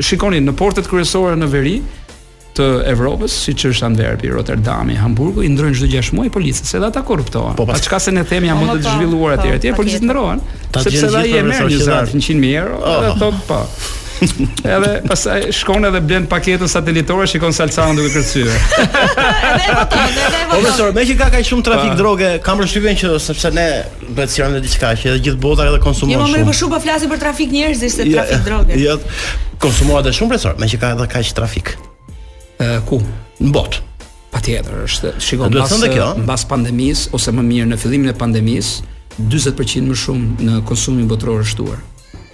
Shikoni në portet kryesore në veri të Evropës, siç është Anversa, Roterdami, Hamburgu, i ndrojnë çdo 6 muaj policët, se ata korruptohen. Po s'ka çka se ne themi janë po, më të po, zhvilluar etj, po, etj, policët ndrohen, sepse ai e merr një zarf 100.000 euro, oh. edhe thot po. Edhe pastaj shkon edhe blen paketën satelitore, shikon Salsaun duke kërcyer. Edhe voton, edhe voton. Po, më që ka kaq shumë trafik droge, kam përshtypjen që sepse ne Inflacioni dhe diçka që edhe gjithë bota edhe konsumon shumë. Jo, më më shumë po flasim për trafik njerëzish se trafik droge. Jo, konsumohet edhe shumë profesor, meqë ka edhe kaq trafik. Ë ku? Në botë. Patjetër, është shiko mbas mbas pandemisë ose më mirë në fillimin e pandemisë, 40% më shumë në konsumin botëror është shtuar.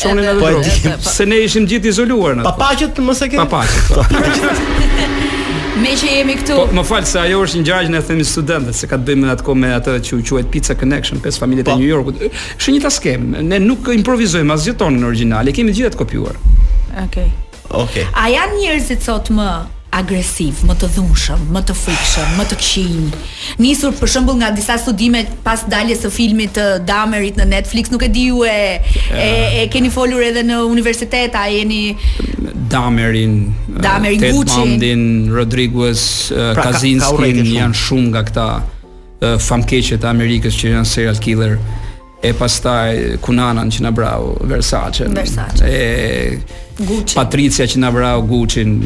Çonin edhe drogë. Po e di. Se ne ishim gjithë izoluar në atë. Pa paqet mos e ke. Pa paqet. Po. Me që jemi këtu. Po, më fal se ajo është një gjë që ne themi studentëve, se ka të bëjë me atë me atë që u quajt Pizza Connection, pesë familjet e po. New Yorkut. Është e njëjta skemë. Ne nuk improvizojmë asgjë tonë në origjinal, e kemi gjithë të kopjuar. Okej. Okay. Okej. A janë njerëzit sot më agresivë, më të dhunshëm, më të frikshëm, më të këqinj? Nisur për shembull nga disa studime pas daljes së filmit të Damerit në Netflix, nuk e di ju e e, e keni folur edhe në universitet, a jeni Damerin, eh, Damerin, Ted Gucci-n. Bundin, Rodriguez, eh, Pra, ka- ka Kaczynskin urrejtje shumë. janë shumë nga këta eh, famkeqet e Amerikës që janë serial killer. e pastaj Kunanan që na vrau Versacen. Versace. E Gucci. Patricia që na vrau Guccin.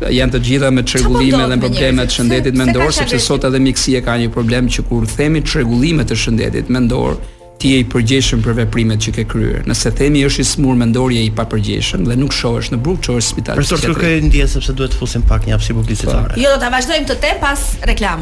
Janë të gjitha me çrregullime po dhe probleme të shëndetit mendor, sepse sot edhe miksi e ka një problem që kur themi çrregullime të shëndetit mendor, ti je i përgjegjshëm për veprimet që ke kryer. Nëse themi është i smur mendor je i papërgjegjshëm dhe nuk çohesh në burg, çohesh në spital. Po të kërkoj ndjesë sepse duhet të fusim pak një hapësirë publicitare. Jo, do ta vazhdojmë këtë temë pas reklamës.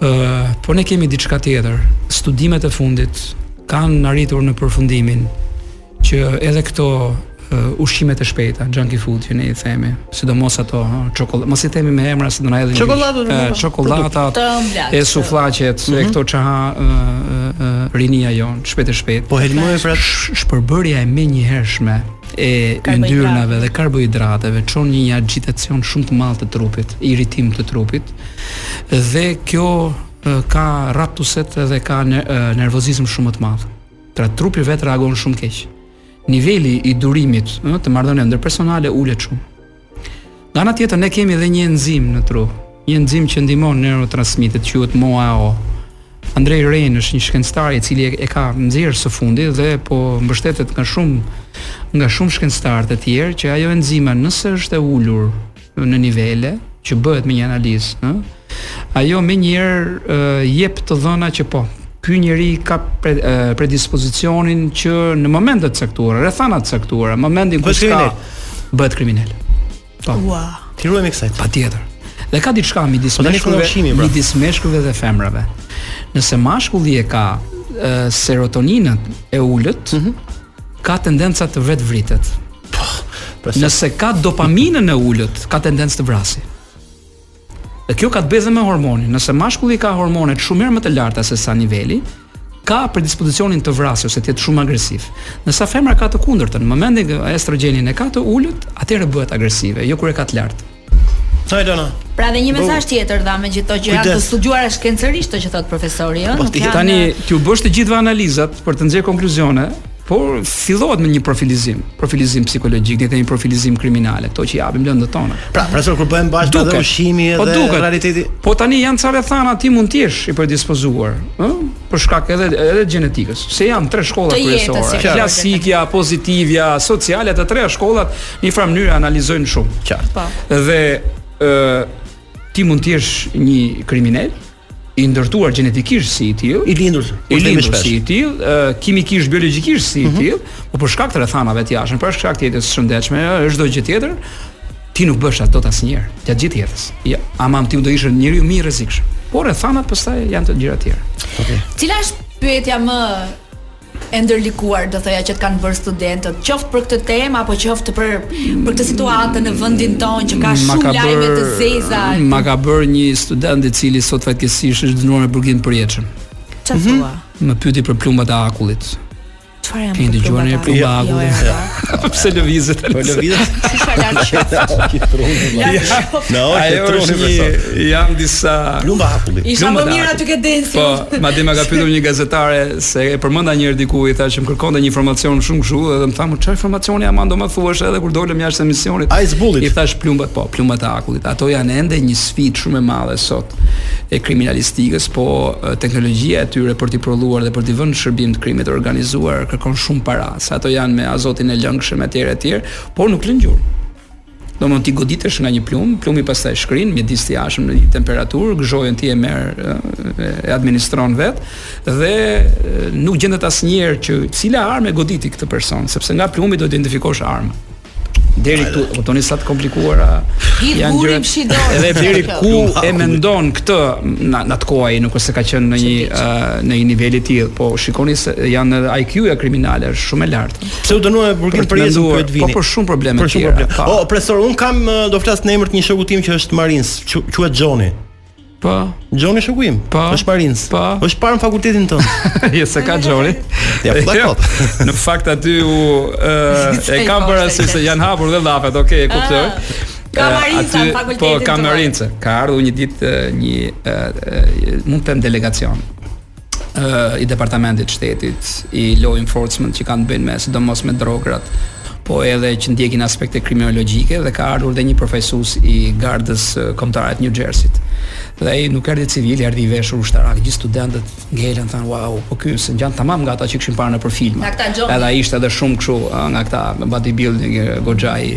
Ëh, po ne kemi diçka tjetër. Studimet e fundit kanë arritur në përfundimin që edhe këto uh, ushqimet e shpejta, junk food që ne i themi, sidomos ato çokollatë, mos i themi me emra se do na hedhin çokollatë, uh, çokollatat, e sufllaqet, mm -hmm. e mhm. këto ça ha uh, uh, rinia jonë, shpejt e shpejt. Po helmojë pra shpërbërja e menjëhershme e yndyrnave dhe karbohidrateve çon një axhitacion shumë të madh të trupit, irritim të trupit. Dhe kjo ka raptuset dhe ka nervozizëm shumë më të madh. Pra trupi vetë reagon shumë keq. Niveli i durimit, ëh, të marrëdhënieve ndërpersonale ulet shumë. Nga ana tjetër ne kemi edhe një enzim në tru, një enzim që ndihmon neurotransmitetit, quhet MAOA. Andrej Rejn është një shkencëtar i cili e ka nxjerrë së fundi dhe po mbështetet nga shumë nga shumë shkencëtarë të tjerë që ajo enzima nëse është e ulur në nivele që bëhet me një analizë, ëh, Ajo menjëherë jep të dhëna që po, ky njeri ka predispozicionin që në momente të caktuara, rrethana të caktuara, momentin kur ka bëhet kriminal. Po. Ua. T'i ruhemi kësaj. Patjetër. Dhe ka diçka midis po meshkujve, pra. midis meshkujve dhe femrave. Nëse mashkulli e ka serotoninën e ulët, mm -hmm. ka tendenca të vetëvritet. Po, nëse ka dopaminën e ulët, ka tendencë të vrasi. Dhe kjo ka të bëjë dhe me hormonin. Nëse mashkulli ka hormonet shumë herë më të larta se sa niveli, ka predispozicionin të vrasë ose të jetë shumë agresiv. Nëse femra ka të kundërtën, në momentin që estrogjenin e ka të ulët, atëherë bëhet agresive, jo kur e ka të lartë. Sa e lëna? Pra dhe një mesazh tjetër dha me gjithë që janë të studiuara shkencërisht ato që thot profesori, ëh. Po ti tani t'u bësh të gjithëve analizat për të nxjerrë konkluzione, Por fillohet me një profilizim, profilizim psikologjik, ne themi profilizim kriminal, ato që japim lëndët tona. Pra, pra kur bëhen bashkë edhe ushqimi po edhe po realiteti. Po tani janë ca rrethana ti mund të jesh i predispozuar, ë? Për shkak edhe edhe gjenetikës. Se janë tre shkolla kryesore, klasikja, pozitivja, sociale, të tre shkollat në një farë mënyrë analizojnë shumë. Qartë. Po. Dhe ë ti mund të jesh një kriminel, i ndërtuar gjenetikisht si i tillë, i lindur, i lindur si i tillë, uh, kimikisht biologjikisht si i mhm. tillë, mm -hmm. po për shkak të rrethanave të jashtme, për shkak të jetës së shëndetshme, është çdo gjë tjetër, ti nuk bësh ato dot asnjëherë gjatë gjithë jetës. Ja, ama ti do ishe njeriu më i rrezikshëm. Por rrethanat pastaj janë të gjëra të tjera. Okej. Okay. Cila është pyetja më e ndërlikuar do thoja që të kanë bërë studentët, qoftë për këtë temë apo qoftë për për këtë situatën në vendin tonë që ka shumë lajme të zeza. Ma ka bërë një student i cili sot fatkeqësisht është dënuar me burgim të përjetshëm. Çfarë mhm. thua? Më pyeti për plumbat e akullit. Çfarë janë? Keni dëgjuar për plumba jo, akull? Jo, jo, Pse lëvizet atë? Po lëvizet. Si sa lart qoftë. Na ojë truni me sot. Jam disa plumba akulli. Isha më mirë aty ke Densi. Po, madje më ka pyetur një gazetare se e përmenda një herë diku i thashë më kërkonte një informacion shumë kështu dhe më tha më çfarë informacioni ama do më thuash edhe kur dolëm jashtë emisionit. Ai zbullit. I thashë plumbat, po, plumbat e akullit. Ato janë ende një sfidë shumë e madhe sot e kriminalistikës, po teknologjia e tyre për t'i prodhuar dhe për t'i vënë në shërbim të krimit të organizuar kërkon shumë para. se ato janë me azotin e lëngshëm etj etj, por nuk lënë gjurmë. Domthon ti goditesh nga një plumb, plumbi pastaj shkrin mjedis të jashtëm në një temperaturë, gëzhojën ti e merr e administron vetë dhe nuk gjendet asnjëherë që cila armë e goditi këtë person, sepse nga plumbi do identifikosh armën. deri këtu, shikoni sa të komplikuara janë gjërat. Edhe deri ku e mendon këtë në në atë kohë ai nuk është se ka qenë në një në një nivel i tillë, po shikoni se janë edhe IQ-ja kriminale është shumë e lartë. Pse u dënuar me burgim përjetë në Edvinit? Po për shumë probleme. Për shumë probleme. Po profesor, unë kam do flas në emër të një shoku tim që është Marins, quhet Xhoni. Po. Xhoni shoku im. Po. Është Marins. Po. Është parë në fakultetin tënd. jo se ka Xhoni. ja flet jo. kot. në fakt aty u e, e kam parasysh se janë hapur dhe llafet. Okej, okay, e kuptoj. Ah. Ka Marinsa në fakultetin. Po, ka Marinsa. Ka ardhur një ditë një mund të them delegacion. i departamentit të shtetit, i law enforcement që kanë të bëjnë me sidomos me drogat, po edhe që ndjekin aspekte kriminologjike dhe ka ardhur dhe një përfaqësues i gardës kombëtare të New Jersey. Dhe ai nuk erdhi civil, erdhi i veshur ushtarak, gjithë studentët ngelën thanë wow, po ky seç ngjan tamam nga ata që kishin parë nëpër filma. Edhe ai ishte edhe shumë kështu nga këta bodybuilding goxha i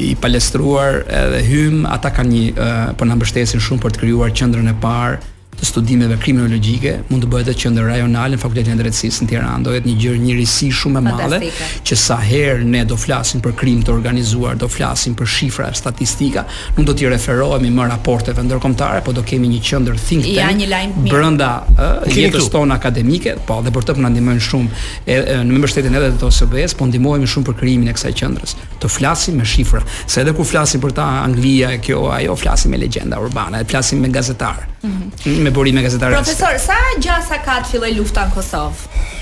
i palestruar edhe hym ata kanë një po na mbështesin shumë për të krijuar qendrën e parë të studimeve kriminologjike, mund të bëhet edhe qendër rajonale në Fakultetin e Drejtësisë në Tiranë. Do jetë një gjë njësi shumë e madhe që sa herë ne do flasim për krim të organizuar, do flasim për shifra e statistika, nuk do t'i referohemi më raporteve ndërkombëtare, po do kemi një qendër think tank. Ja një lajm të mirë. Brenda jetës tonë akademike, po dhe për të po na ndihmojnë shumë me mbështetjen edhe të OSBE-së, po ndihmohemi shumë për krijimin e kësaj qendrës. të flasim me shifra, se edhe kur flasim për ta Anglia e kjo ajo flasim me legjenda urbane, e flasim me gazetarë. Mm -hmm. Me burime gazetare. Profesor, sa gjasa ka të fillojë lufta në Kosovë?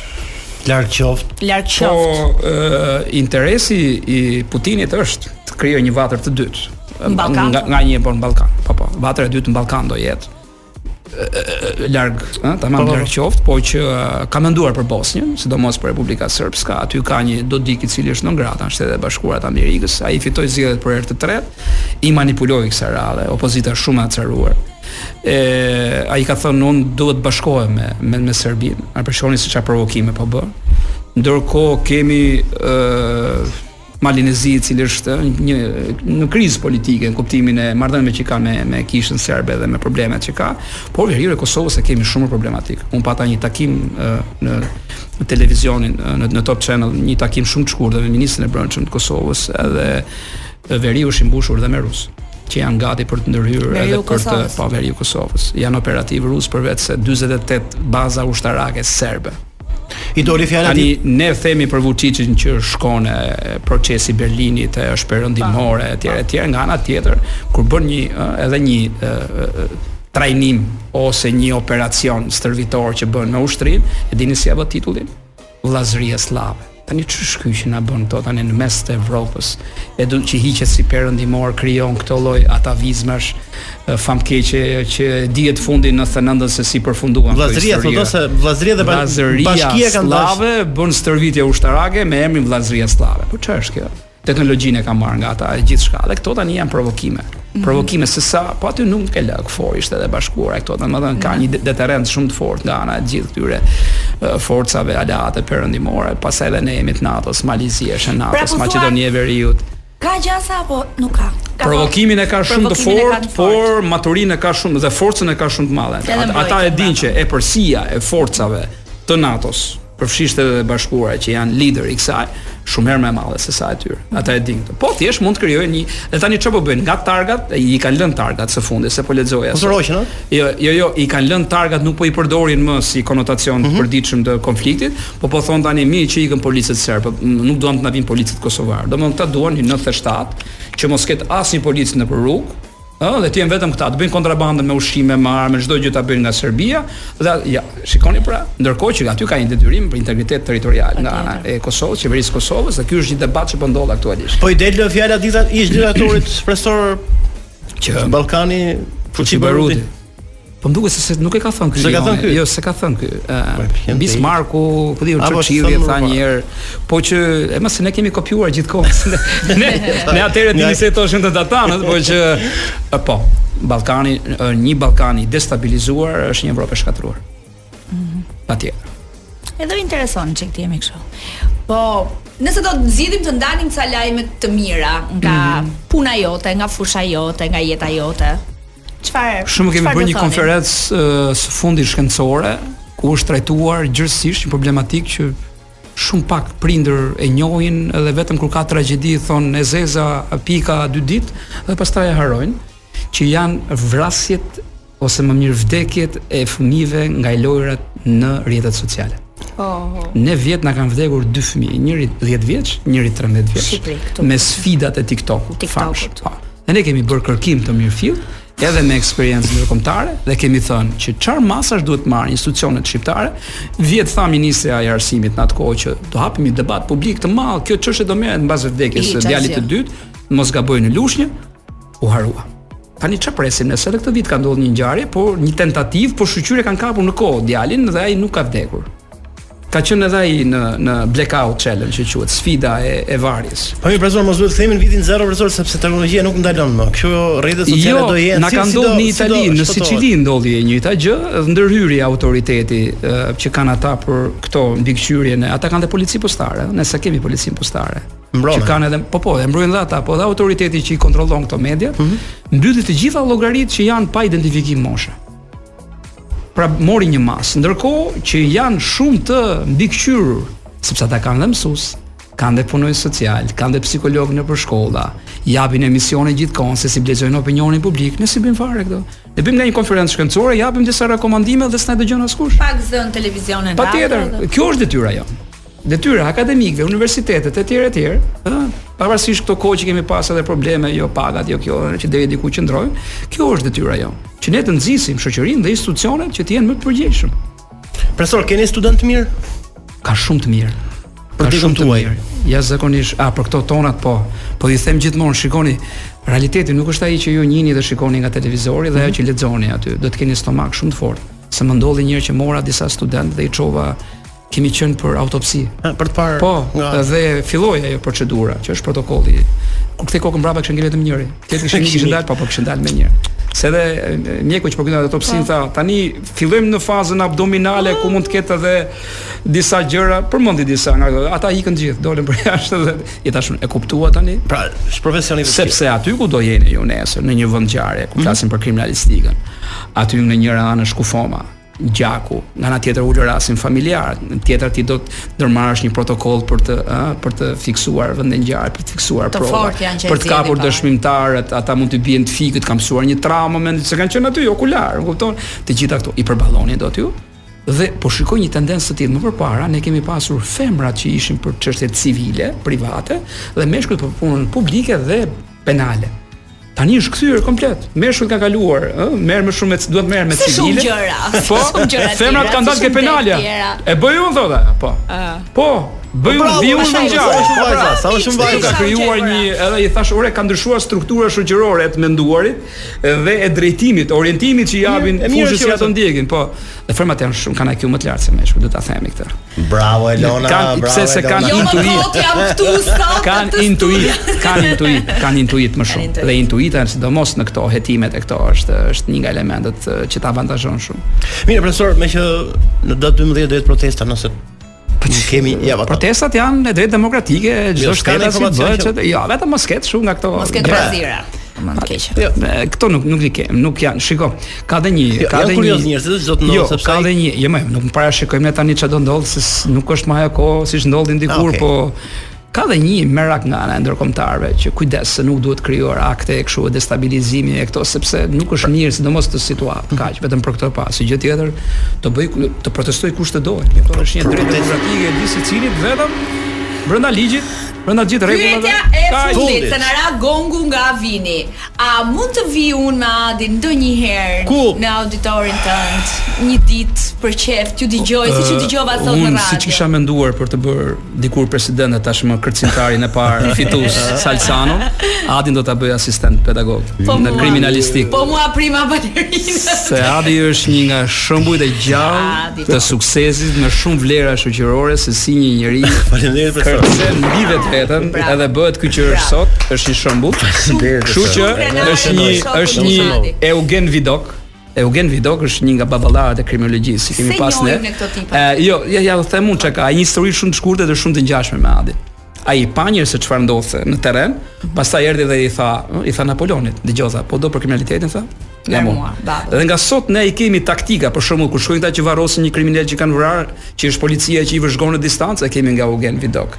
Larg qoftë. Larg po, qoftë. Po, uh, interesi i Putinit është të krijojë një vatër të dytë. Nga, nga një e bën në Ballkan. Po po, vatra e dytë në Ballkan do jetë. larg, ë, tamam po, po, larg po. qoftë, po që ka menduar për Bosnjën, sidomos për Republika Srpska, aty ka një Dodik i cili është non grata në Shtetet e Bashkuara të Amerikës, ai fitoi zgjedhjet për herë të tretë, i manipuloi kësaj radhe, opozita shumë e acaruar. e ai ka thënë unë duhet të bashkohem me me, me Serbinë. A e shikoni se çfarë provokime po bën? Ndërkohë kemi ë Malin e Zi, i cili është një në krizë politike në kuptimin e marrëdhënieve që ka me me kishën serbe dhe me problemet që ka, por veriun e Kosovës e kemi shumë problematik. Unë pata një takim në në televizionin në, në Top Channel, një takim shumë të shkurtër me ministrin e Brendshëm të Kosovës, edhe veriu është i mbushur dhe me rusë që janë gati për të ndërhyrë edhe për të pa po, veriu i Kosovës. Janë operativë rusë përveçse 48 baza ushtarake serbe. I doli fjala tani di... ne themi për Vuçiçin që shkon te procesi i Berlinit e është perëndimore etj etj nga ana tjetër kur bën një edhe një trajnim ose një operacion stërvitor që bën me ushtrinë, e dini si ia kanë titullin? Vllazëria sllave. Tani ç'është ky që na bën këto tani në mes të Evropës e do që hiqet si perëndimor krijon këto lloj atavizmash famkeqe që e dihet fundi në '99-ën se si përfunduan këto histori. Vllazëria thotë se vllazëria dhe bashkia kanë bashkë. Vllazëria sllave bën stërvitje ushtarake me emrin vllazëria sllave. Po ç'është kjo? Teknologjinë e ka marrë nga ata e gjithçka dhe këto tani janë provokime. Mm -hmm. Provokime se sa, po aty nuk e lë KFOR-i, Shtetet e Bashkuara këto, domethënë ka një deterrent shumë të fortë nga ana e gjithë këtyre forcave aleate perëndimore, pastaj edhe ne jemi të NATO-s, Mali i Zi është në NATO, pra, Maqedonia e Veriut. Ka gjasa apo nuk ka? ka provokimin e ka shumë të fortë, por maturinë e ka shumë dhe forcën e ka shumë të madhe. Ata e dinë që epërsia e forcave të NATO-s përfshi Shtetet e Bashkuara që janë lider i kësaj, shumë herë më e madhe se sa e tyre. Mm. Ata e dinë këtë. Po thjesht mund të krijojnë një dhe tani çfarë po bëjnë? Nga targat i kanë lënë targat së fundi, se po lexoja. Po rroqën, a? Jo, jo, jo, i kanë lënë targat, nuk po i përdorin më si konotacion mm -hmm. të përditshëm të konfliktit, po po thonë tani mirë që ikën policët serbë, nuk duan të na vinë policët kosovarë. Domthonë këta duan një 97 që mos ketë asnjë polic nëpër rrugë, Ëh, dhe të jenë vetëm këta, të bëjnë kontrabandën me ushqime, me armë, çdo gjë ta bëjnë nga Serbia dhe ja, shikoni pra, ndërkohë që aty ka një detyrim për integritet territorial nga ana e Kosovës, qeverisë së Kosovës dhe ky është një debat që po ndodh aktualisht. Po i del fjala, ditka, ish diktatorit profesor që Ballkani fuçi baruti. Po më duket se nuk e ka thënë ky. S'e ka thënë ky. Jo, s'e ka thënë ky. Ë Bismarku, po dhe Churchill e tha një herë, po që meqenëse ne kemi kopjuar gjithkohë. Ne ne atëherë dini si thoshin të tatanët, po që po, Ballkani, një Ballkan i destabilizuar është një Evropë e shkatërruar. Patjetër. Edhe intereson çik të jemi kështu. Po, nëse do të zgjidhnim të ndanim ca lajme të mira nga mm -hmm. puna jote, nga fusha jote, nga jeta jote. Çfarë? Shumë kemi bërë një konferencë uh, së fundit shkencore ku është trajtuar gjerësisht një problematikë që shumë pak prindër e njohin edhe vetëm kur ka tragjedi thonë e zeza pika dy ditë dhe pastaj e harrojnë që janë vrasjet Ose më mirë vdekjet e fëmijëve nga lojërat në rrjetet sociale. Oh. Ne vjet na kanë vdekur dy fëmijë, njëri 10 vjeç, njëri 13 vjeç. Shqipëri, këtu, me sfidat e TikTokut. TikTokut. Po. Dhe ne kemi bërë kërkim të mirëfilltë, edhe me eksperiencë ndërkombëtare dhe kemi thënë që çfarë masash duhet të marrin institucionet shqiptare. Vjet tha ministria e arsimit në atë kohë që do hapim një debat publik të madh, kjo çështje do merret mbas vdekjes së djalit të dytë, mos gaboj në Lushnjë. u harrua. Tani çfarë presim ne? Se edhe këtë vit ka ndodhur një ngjarje, por një tentativë, por shyqyr e kanë kapur në kohë djalin dhe ai nuk ka vdekur. Ka qenë edhe ai në në blackout challenge që quhet sfida e e varjes. Po mirë, profesor, mos duhet të themi në vitin 0 profesor sepse teknologjia nuk ndalon më. Kjo rrjetet jo, sociale jo, do jenë. Jo, na ka ndodhur në Itali, si në Sicili ndodhi e njëjta gjë, ndërhyri autoriteti e, që kanë ata për këto mbikëqyrjen. Ata kanë dhe polici postare, ne s'e kemi policinë postare. Mbrohen. Që kanë edhe po po, e mbrojnë dhe ata, po edhe autoriteti që i kontrollon këto media, mm -hmm. mbylli të gjitha llogaritë që janë pa identifikim moshe. Pra mori një masë, ndërkohë që janë shumë të mbikëqyrur, sepse ata kanë dhe mësues, kanë dhe punonjës social, kanë dhe psikologë nëpër shkolla, japin emisione gjithë kohën sensibilizojnë opinionin publik, ne s'i bëjmë fare këto. Ne bëjmë nga një konferencë shkencore, japim disa rekomandime dhe s'na dëgjon askush. Pak zënë televizionin. Patjetër, kjo është detyra jonë. Detyra e akademikëve, universiteteve etj etj, ë, pavarësisht këto kohë që kemi pas edhe probleme, jo pagat, jo kjo, që deri diku qëndrojnë, kjo është detyra jonë, që ne të nxisim shoqërinë dhe institucionet që të jenë më të përgjegjshëm. Profesor, keni studentë të mirë? Ka shumë të mirë. Po, ka shumë të mirë. Ja zakonisht, a për këto tonat po. Po i them gjithmonë, shikoni, realiteti nuk është ai që ju njihni dhe shikoni nga televizori dhe ajo mhm. që lexoni aty. Do të keni stomak shumë të fortë. Se më ndodhi një herë që mora disa studentë dhe i çova Te mjeku për autopsi. Ha, për të parë. Po, nga... dhe filloi ajo procedura, që është protokolli. Kur kthej kokën mbrapa s'kishte ngelur njeri. Ti kishin një kishin dalë, po po kishin dalë më një. Se dhe mjeku që po kryente autopsinë po. tha, tani fillojmë në fazën abdominale ku mund të ketë edhe disa gjëra, përmendi disa nga ato. Ata ikën të gjithë, dolën për jashtë dhe i thashë e kuptuat tani. Pra, është profesioni. Sepse aty ku do jeni ju nesër në një vendngjarje, ku mhm. flasim për kriminalistikën. Aty në njërën anë është kufoma. gjaku. Nga ana tjetër ulërasin familjarët, tjetra ti do të ndërmarrësh një protokoll për të ë për të fiksuar vendngjarjen, për të fiksuar provat. Për të kapur dëshmitarët, ata mund t'i bien të fikët, kanë pësuar një traumë mend se kanë qenë aty okular, e kupton? Të gjitha këto i përballoni dot ju. Dhe po shikoj një tendencë të tillë më përpara, ne kemi pasur femrat që ishin për çështje civile, private dhe meshkujt për punën publike dhe penale. Tani është kthyer komplet. Meshkujt kanë kaluar, ë, merr më shumë me u marrë me civile. Si shumë gjëra. Po, shumë gjëra. Femrat kanë dalë ke penalja. E bëj unë thotë. Po. Po. Bëj unë, vij unë në ngjarje. Sa shumë vajza, sa shumë vajza ka krijuar një, edhe i thashë, ore, ka ndryshuar struktura shoqërore të menduarit dhe e drejtimit, orientimit që japin fushës që ato ndjekin, po. Dhe femrat janë shumë kanë IQ më të lartë se meshkujt, do ta themi këtë. Bravo Elona, kanë, bravo. Pse se kanë jo, intuitë? Kanë intuitë, kanë intuitë, kanë intuitë më shumë. Intuitë. Dhe intuita sidomos në këto hetimet e këto është është një nga elementët që ta avantazhon shumë. Mirë, profesor, meqë në datë 12 do të jetë protesta nëse Po ne kemi ja vata. Protestat janë e drejtë demokratike, çdo shtet ka informacion që jo, vetëm mos ketë shumë nga këto. Mos ketë trazira. Më të keq. Jo, këto nuk nuk i kem, nuk janë. Shiko, ka dhe një, jo, ka dhe një. Jo, njerëz që ç'do të ndodhë jo, sepse ka dhe një, jo më, nuk më parashikojmë ne tani çfarë do ndodh, se nuk është më ajo kohë siç ndodhnin dikur, ah, po Ka dhe një merak nga ana e ndërkombëtarëve që kujdes se nuk duhet krijuar akte e kështu destabilizimi e këto sepse nuk është mirë sidomos këtë situatë mhm. kaq vetëm për këtë pa s'është gjë tjetër të bëj të protestoj kush të dojë këto është një drejtë demokratike e gjithsecilit vetëm brenda ligjit brenda gjithë rregullave e fundit se na ra gongu nga Vini a mund të vi unë me Adin ndonjëherë në auditorin tënd një ditë për qejf ju dëgjoj siç ju dëgjova sot në radio unë siç kisha menduar për të bërë dikur president e tashmë kërcimtarin e parë Fitus Salsano, Adin do ta bëj asistent pedagog po në kriminalistikë. Po mua prima balerina. Se Adi është një nga shembujt e gjallë të suksesit me shumë vlera shoqërore se si një njeri faleminderit profesor. Kërcen mbi vetveten edhe bëhet ky që është sot, është një shembull. Kështu që është një është një Eugen Vidok. Eugen Vidok është një nga baballarët e kriminologjisë që kemi pas ne. Ëh, jo, ja ja u them unë ç'ka, ai një histori shumë të shkurtër dhe shumë të ngjashme me Adin. Ai pa njëherë se çfarë ndodhte në terren, mhm. pastaj erdhi dhe i tha, i tha Napoleonit, dëgjo, po do për kriminalitetin tha. Lëma mua, baba. Dhe nga sot ne i kemi taktika, për shembull, kur shkojnë ata që varrosin një kriminel që kanë vrarë, që është policia që i vëzhgon në distancë, e kemi nga Eugen Vidok.